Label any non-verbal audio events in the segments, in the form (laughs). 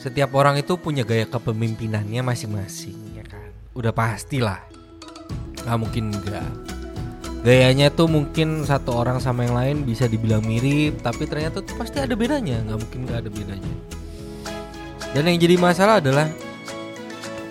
setiap orang itu punya gaya kepemimpinannya masing-masing ya kan? Udah pastilah nggak mungkin enggak gayanya tuh mungkin satu orang sama yang lain bisa dibilang mirip tapi ternyata tuh pasti ada bedanya. Nggak mungkin nggak ada bedanya. Dan yang jadi masalah adalah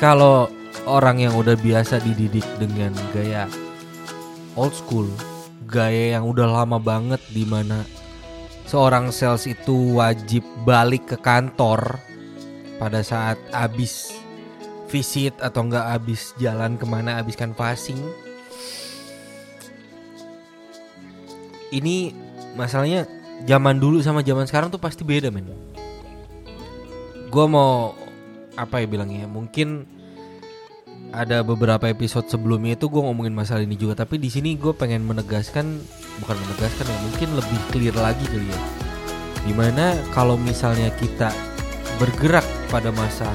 kalau orang yang udah biasa dididik dengan gaya old school gaya yang udah lama banget di mana seorang sales itu wajib balik ke kantor pada saat habis visit atau enggak habis jalan ke mana habis canvassing ini masalahnya zaman dulu sama zaman sekarang tuh pasti beda men. Gue mau apa ya bilangnya? Mungkin ada beberapa episode sebelumnya itu gue ngomongin masalah ini juga, tapi di sini gue pengen menegaskan, bukan menegaskan ya, mungkin lebih clear lagi kali ya. Di mana kalau misalnya kita bergerak pada masa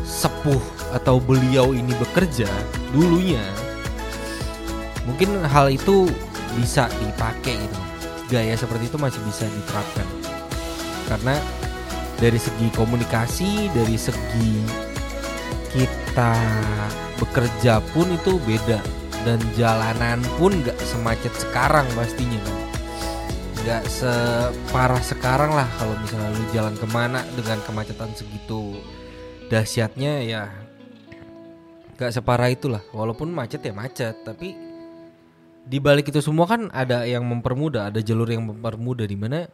sepuh atau beliau ini bekerja dulunya, mungkin hal itu bisa dipakai gitu. Gaya seperti itu masih bisa diterapkan. Karena dari segi komunikasi dari segi kita bekerja pun itu beda. Dan jalanan pun nggak semacet sekarang pastinya. kan nggak separah sekarang lah kalau misalnya lu jalan ke mana dengan kemacetan segitu. Dahsyatnya ya nggak separah itulah. Walaupun macet ya macet tapi di balik itu semua kan ada yang mempermudah, ada jalur yang mempermudah di mana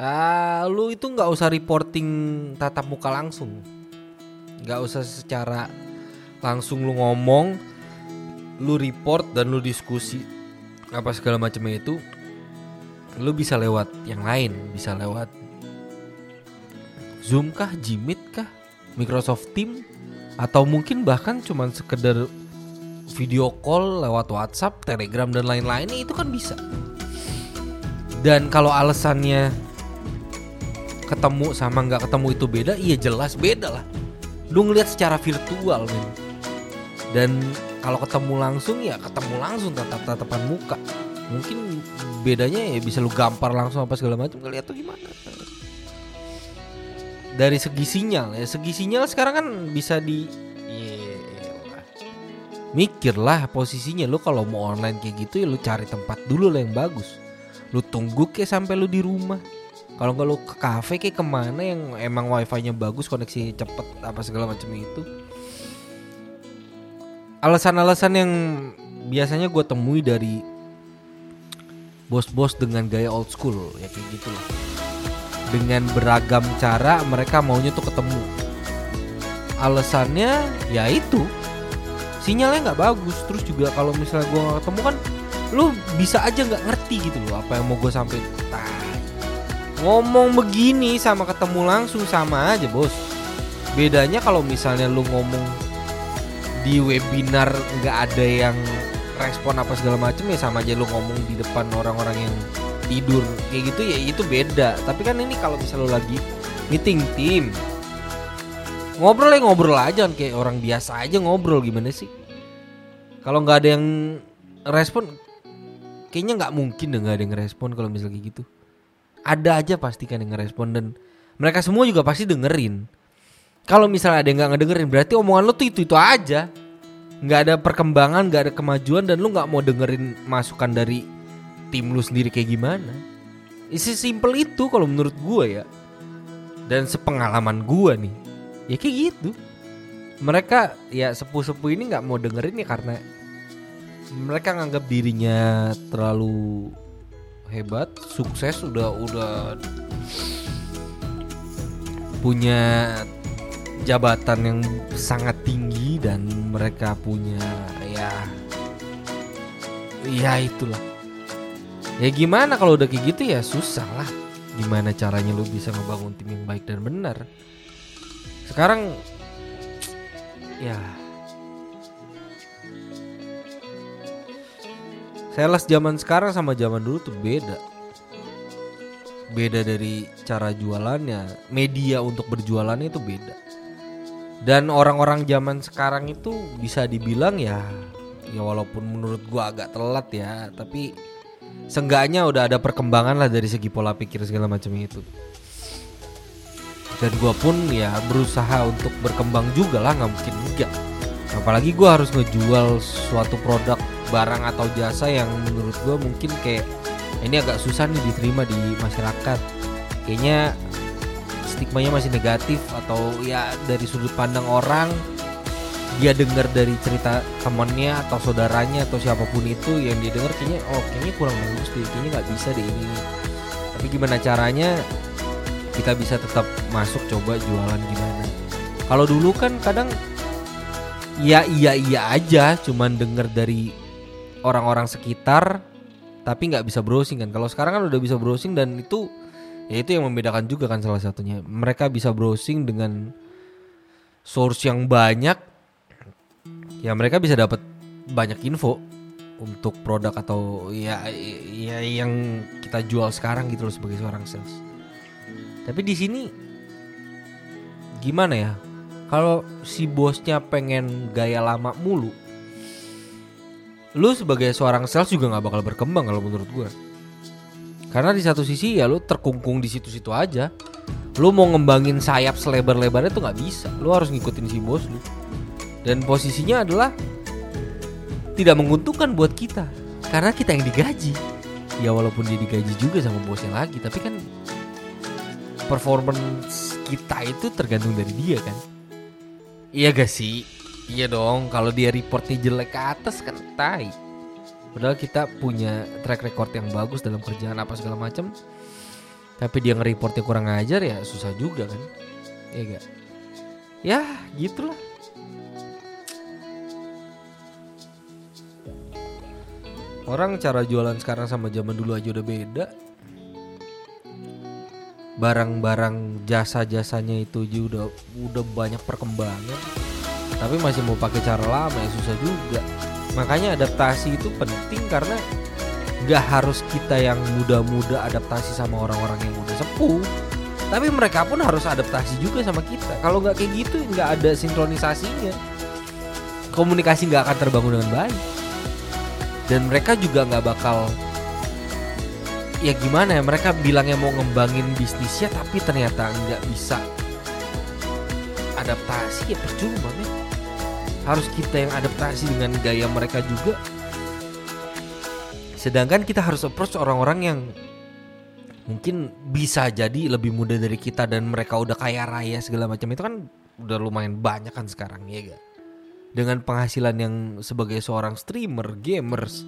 uh, lu itu nggak usah reporting tatap muka langsung, nggak usah secara langsung lu ngomong, lu report dan lu diskusi apa segala macamnya itu, lu bisa lewat yang lain, bisa lewat Zoom kah, Jimit kah, Microsoft Team, atau mungkin bahkan cuman sekedar video call lewat WhatsApp, Telegram dan lain-lainnya itu kan bisa. Dan kalau alasannya ketemu sama nggak ketemu itu beda, iya jelas beda lah. Lu ngeliat secara virtual men. Dan kalau ketemu langsung ya ketemu langsung tatap-tatapan muka. Mungkin bedanya ya bisa lu gampar langsung apa segala macam ngeliat tuh gimana. Dari segi sinyal ya, segi sinyal sekarang kan bisa di mikirlah posisinya lu kalau mau online kayak gitu ya lu cari tempat dulu lah yang bagus. Lu tunggu kayak sampai lu di rumah. Kalau nggak lu ke kafe kayak ke mana yang emang wifi-nya bagus koneksi cepet apa segala macam itu alasan-alasan yang biasanya gue temui dari bos-bos dengan gaya old school ya kayak gitulah. Dengan beragam cara mereka maunya tuh ketemu. Alasannya ya itu. Sinyalnya nggak bagus. Terus juga kalau misalnya gue gak ketemu kan lu bisa aja nggak ngerti gitu loh apa yang mau gue sampai ngomong begini sama ketemu langsung sama aja bos. Bedanya kalau misalnya lu ngomong di webinar nggak ada yang respon apa segala macam ya sama aja lu ngomong di depan orang-orang yang tidur. Kayak gitu ya itu beda. Tapi kan ini kalau misalnya lu lagi meeting tim ngobrol ya ngobrol aja kan kayak orang biasa aja ngobrol gimana sih? Kalau nggak ada yang respon kayaknya nggak mungkin deh nggak ada yang respon kalau misalnya gitu. Ada aja pasti kan yang ngerespon dan mereka semua juga pasti dengerin. Kalau misalnya ada yang nggak ngedengerin berarti omongan lo tuh itu itu aja nggak ada perkembangan nggak ada kemajuan dan lo nggak mau dengerin masukan dari tim lu sendiri kayak gimana? Isi simple itu kalau menurut gue ya. Dan sepengalaman gue nih. Ya kayak gitu. Mereka ya sepuh-sepuh ini nggak mau dengerin ya karena mereka nganggap dirinya terlalu hebat, sukses udah udah punya jabatan yang sangat tinggi dan mereka punya ya ya itulah. Ya gimana kalau udah kayak gitu ya susah lah. Gimana caranya lu bisa ngebangun tim yang baik dan benar? Sekarang ya. Sales zaman sekarang sama zaman dulu tuh beda. Beda dari cara jualannya. Media untuk berjualannya itu beda dan orang-orang zaman sekarang itu bisa dibilang ya ya walaupun menurut gua agak telat ya tapi seenggaknya udah ada perkembangan lah dari segi pola pikir segala macam itu. Dan gue pun ya berusaha untuk berkembang juga lah nggak mungkin enggak. Apalagi gue harus ngejual suatu produk barang atau jasa yang menurut gue mungkin kayak ini agak susah nih diterima di masyarakat. Kayaknya stigmanya masih negatif atau ya dari sudut pandang orang dia dengar dari cerita temannya atau saudaranya atau siapa pun itu yang dia dengar kayaknya oh kayaknya kurang bagus deh kayaknya nggak bisa deh ini. Tapi gimana caranya kita bisa tetap masuk coba jualan gimana? Kalau dulu kan kadang ya iya iya aja cuman denger dari orang-orang sekitar tapi nggak bisa browsing kan. Kalau sekarang kan udah bisa browsing dan itu ya itu yang membedakan juga kan salah satunya. Mereka bisa browsing dengan source yang banyak ya mereka bisa dapat banyak info untuk produk atau ya ya yang kita jual sekarang gitu loh sebagai seorang sales. Tapi di sini gimana ya? Kalau si bosnya pengen gaya lama mulu lu sebagai seorang sales juga nggak bakal berkembang kalau menurut gue karena di satu sisi ya lu terkungkung di situ-situ aja. Lu mau ngembangin sayap selebar-lebarnya tuh nggak bisa. Lu harus ngikutin si bos lu. Dan posisinya adalah tidak menguntungkan buat kita. Karena kita yang digaji. Ya walaupun dia digaji juga sama bosnya lagi tapi kan performance kita itu tergantung dari dia kan? Iya gak sih? Iya dong, kalau dia reportnya jelek ke atas kan tai. Padahal kita punya track record yang bagus dalam kerjaan apa segala macam. Tapi dia nge-reportnya kurang ajar ya susah juga kan. Iya gak? Ya gitulah. Orang cara jualan sekarang sama zaman dulu aja udah beda barang-barang jasa-jasanya itu juga udah udah banyak perkembangan tapi masih mau pakai cara lama ya susah juga makanya adaptasi itu penting karena nggak harus kita yang muda-muda adaptasi sama orang-orang yang udah sepuh. Tapi mereka pun harus adaptasi juga sama kita. Kalau nggak kayak gitu nggak ada sinkronisasinya. Komunikasi nggak akan terbangun dengan baik. Dan mereka juga nggak bakal ya gimana ya mereka bilangnya mau ngembangin bisnisnya tapi ternyata nggak bisa adaptasi ya percuma nih harus kita yang adaptasi dengan gaya mereka juga. Sedangkan kita harus approach orang-orang yang mungkin bisa jadi lebih muda dari kita dan mereka udah kaya raya segala macam. Itu kan udah lumayan banyak kan sekarang ya gak dengan penghasilan yang sebagai seorang streamer gamers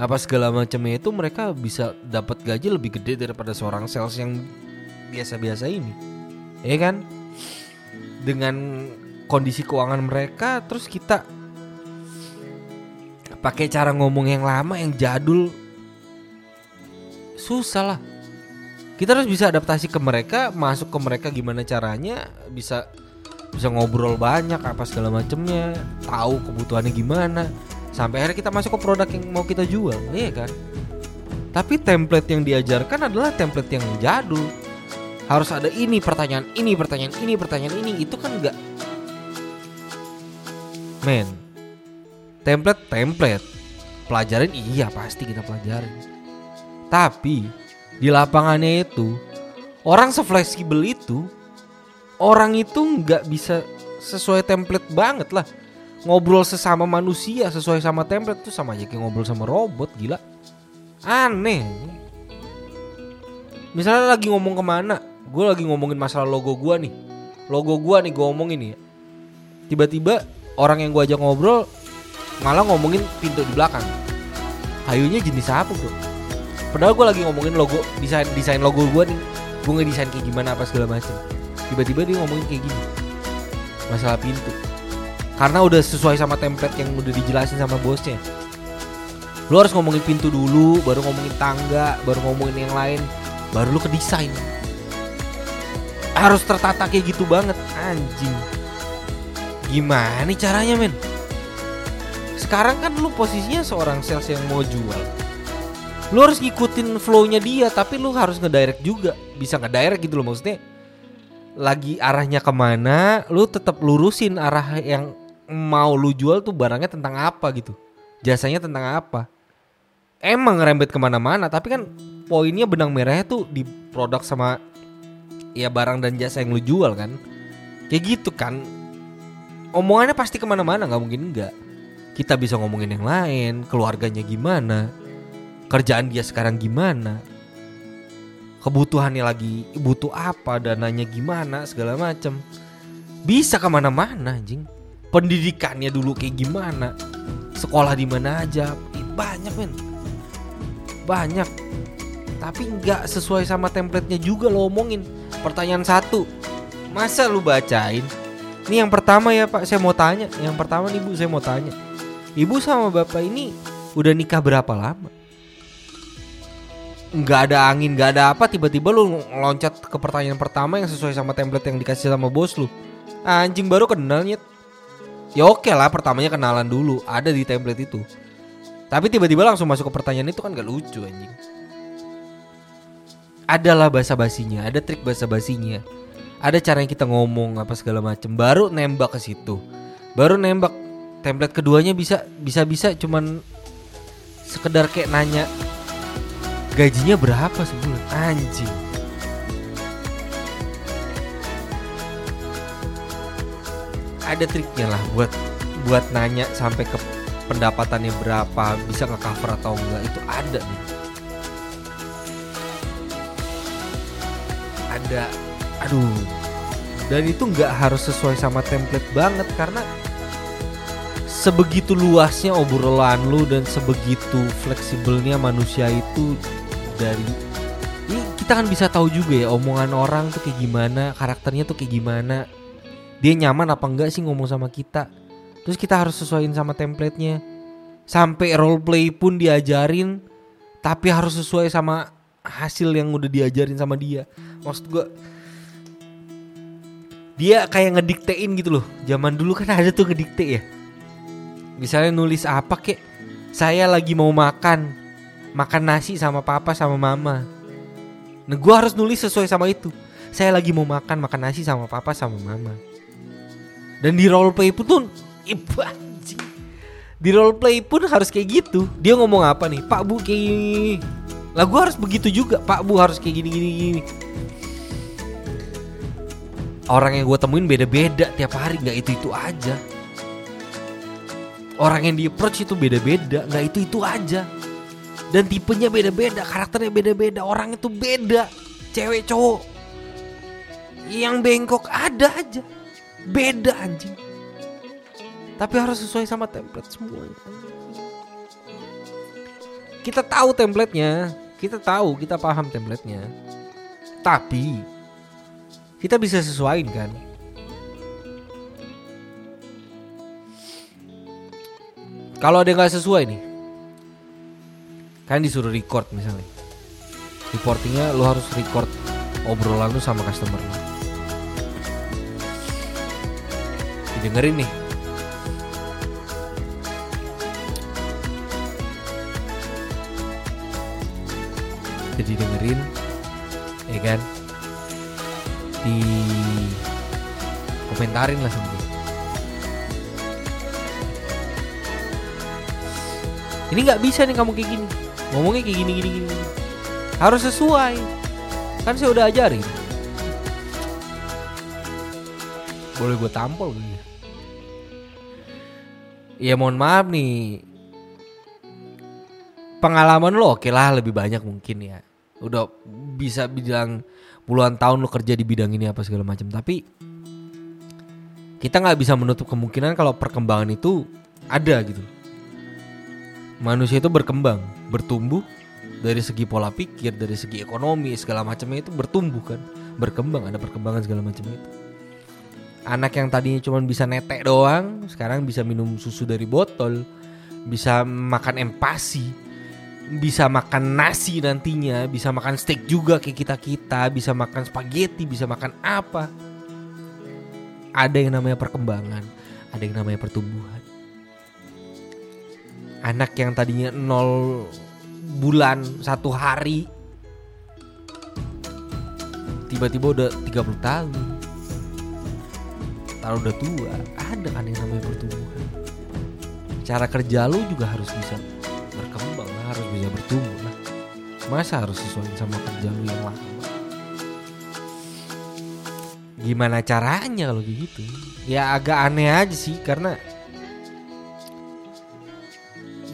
apa segala macamnya itu mereka bisa dapat gaji lebih gede daripada seorang sales yang biasa-biasa ini. Ya kan? Dengan kondisi keuangan mereka terus kita pakai cara ngomong yang lama yang jadul. Susah lah. Kita harus bisa adaptasi ke mereka masuk ke mereka gimana caranya bisa bisa ngobrol banyak apa segala macamnya tahu kebutuhannya gimana. Sampai akhirnya kita masuk ke produk yang mau kita jual iya kan? Tapi template yang diajarkan adalah template yang jadul. Harus ada ini pertanyaan ini pertanyaan ini pertanyaan ini. Itu kan enggak men template template. Pelajarin? Iya pasti kita pelajarin. Tapi di lapangannya itu orang sefleksibel itu orang itu nggak bisa sesuai template banget lah. Ngobrol sesama manusia sesuai sama template tuh sama aja kayak ngobrol sama robot gila. Aneh. Misalnya lagi ngomong ke mana? Gue lagi ngomongin masalah logo gue nih. Logo gue nih gue ngomongin nih. Tiba-tiba orang yang gue ajak ngobrol malah ngomongin pintu di belakang. Kayunya jenis apa bro? Padahal gue lagi ngomongin logo desain desain logo gue nih. Gue ngedesain kayak gimana apa segala macam tiba-tiba dia ngomongin kayak gini. Masalah pintu. Karena udah sesuai sama template yang udah dijelasin sama bosnya. Lu harus ngomongin pintu dulu baru ngomongin tangga baru ngomongin yang lain baru lu ke desain harus tertata kayak gitu banget anjing gimana caranya men? Sekarang kan lu posisinya seorang sales yang mau jual. Lu harus ngikutin flownya dia tapi lu harus ngedirect juga. Bisa ngedirect gitu loh maksudnya. Lagi arahnya ke mana lu tetap lurusin arah yang mau lu jual tuh barangnya tentang apa gitu. Jasanya tentang apa. Emang ngerembet ke mana-mana tapi kan poinnya benang merahnya tuh di produk sama ya barang dan jasa yang lu jual kan. Kayak gitu kan omongannya pasti ke mana-mana nggak mungkin enggak kita bisa ngomongin yang lain keluarganya gimana kerjaan dia sekarang gimana kebutuhannya lagi butuh apa dananya gimana segala macem. Bisa ke mana-mana anjing. Pendidikannya dulu kayak gimana sekolah di mana aja Ih, banyak men. Banyak. Tapi nggak sesuai sama template-nya juga lo omongin. Pertanyaan satu masa lu bacain ini yang pertama ya pak. Saya mau tanya. Yang pertama nih bu saya mau tanya. Ibu sama bapak ini udah nikah berapa lama? Nggak ada angin nggak ada apa. Tiba-tiba lu loncat ke pertanyaan pertama yang sesuai sama template yang dikasih sama bos lu. Anjing baru kenal nyet. Ya oke lah pertamanya kenalan dulu. Ada di template itu. Tapi tiba-tiba langsung masuk ke pertanyaan itu kan gak lucu anjing. Adalah bahasa basinya ada trik bahasa basinya ada cara yang kita ngomong apa segala macem. Baru nembak ke situ. Baru nembak. Template keduanya bisa bisa bisa cuman sekedar kayak nanya gajinya berapa sebulan? Anjing. Ada triknya lah buat buat nanya sampai ke pendapatannya berapa bisa nge cover atau enggak. Itu ada nih. Ada aduh. Dan itu nggak harus sesuai sama template banget karena sebegitu luasnya obrolan lu dan sebegitu fleksibelnya manusia itu dari ini kita kan bisa tahu juga ya omongan orang tuh kayak gimana karakternya tuh kayak gimana. Dia nyaman apa enggak sih ngomong sama kita? Terus kita harus sesuaiin sama template-nya. Sampai role play pun diajarin tapi harus sesuai sama hasil yang udah diajarin sama dia. Maksud gua dia kayak ngediktein gitu loh. Zaman dulu kan ada tuh ngedikte ya. Misalnya nulis apa kek? Saya lagi mau makan. Makan nasi sama papa sama mama. Nah gue harus nulis sesuai sama itu. Saya lagi mau makan makan nasi sama papa sama mama. Dan di role play pun tuh ibu anjing. di role play pun harus kayak gitu. Dia ngomong apa nih? Pak bu kayak gini lah gue harus begitu juga. Pak bu harus kayak gini gini gini orang yang gue temuin beda-beda tiap hari nggak itu itu aja. Orang yang di approach itu beda-beda nggak itu itu aja. Dan tipenya beda-beda karakternya beda-beda orang itu beda. Cewek cowok yang bengkok ada aja. Beda anjing. Tapi harus sesuai sama template semuanya. Kita tahu templatenya kita tahu kita paham templatenya. Tapi kita bisa sesuaiin kan? Kalau ada nggak sesuai nih kan disuruh record misalnya. Reportingnya lo harus record obrolan lu sama customer. Lo didengerin nih. Jadi dengerin ya kan di komentarin lah dia ini nggak bisa nih kamu kayak gini. Ngomongnya kayak gini gini gini. Harus sesuai. Kan saya udah ajarin. Boleh gue tampol gak ya? ya mohon maaf nih. Pengalaman lo oke lah lebih banyak mungkin ya udah bisa bilang puluhan tahun lo kerja di bidang ini apa segala macam. Tapi kita nggak bisa menutup kemungkinan kalau perkembangan itu ada gitu. Manusia itu berkembang bertumbuh dari segi pola pikir dari segi ekonomi segala macamnya itu bertumbuh kan. Berkembang ada perkembangan segala macam itu. Anak yang tadinya cuma bisa netek doang sekarang bisa minum susu dari botol bisa makan empasi bisa makan nasi nantinya bisa makan steak juga kayak kita kita bisa makan spaghetti bisa makan apa. Ada yang namanya perkembangan ada yang namanya pertumbuhan. Anak yang tadinya nol bulan satu hari tiba-tiba udah 30 tahun. Taruh udah tua ada kan yang namanya pertumbuhan. Cara kerja lu juga harus bisa harus bisa bertumbuh lah. Masa harus sesuai sama kerja lu yang lama? Gimana caranya kalau gitu? Ya agak aneh aja sih karena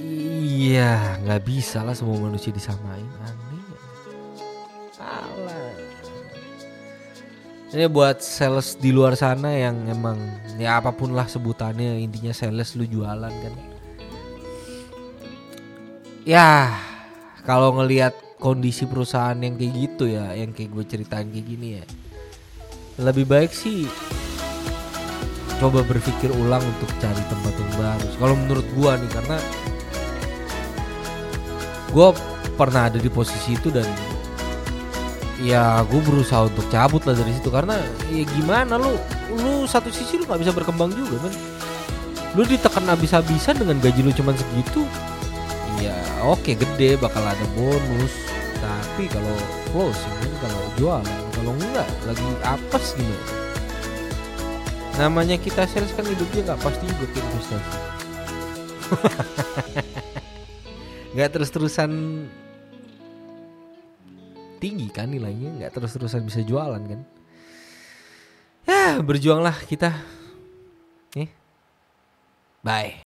iya nggak bisa lah semua manusia disamain. Aneh Alah. ini buat sales di luar sana yang emang ya apa pun lah sebutannya intinya sales lu jualan kan ya kalau ngelihat kondisi perusahaan yang kayak gitu ya yang kayak gue ceritain kayak gini ya lebih baik sih coba berpikir ulang untuk cari tempat yang baru. Kalau menurut gua nih karena gua pernah ada di posisi itu dan ya gue berusaha untuk cabut lah dari situ karena ya gimana lu lu satu sisi lu nggak bisa berkembang juga kan lu ditekan habis-habisan dengan gaji lu cuman segitu ya oke gede bakal ada bonus. Tapi kalau closing kan kalau jualan kalau enggak lagi apes gitu. Namanya kita sales kan hidupnya nggak pasti juga ke investasi. (laughs) Nggak terus-terusan tinggi kan nilainya nggak terus-terusan bisa jualan kan. Ya berjuanglah kita. Nih bye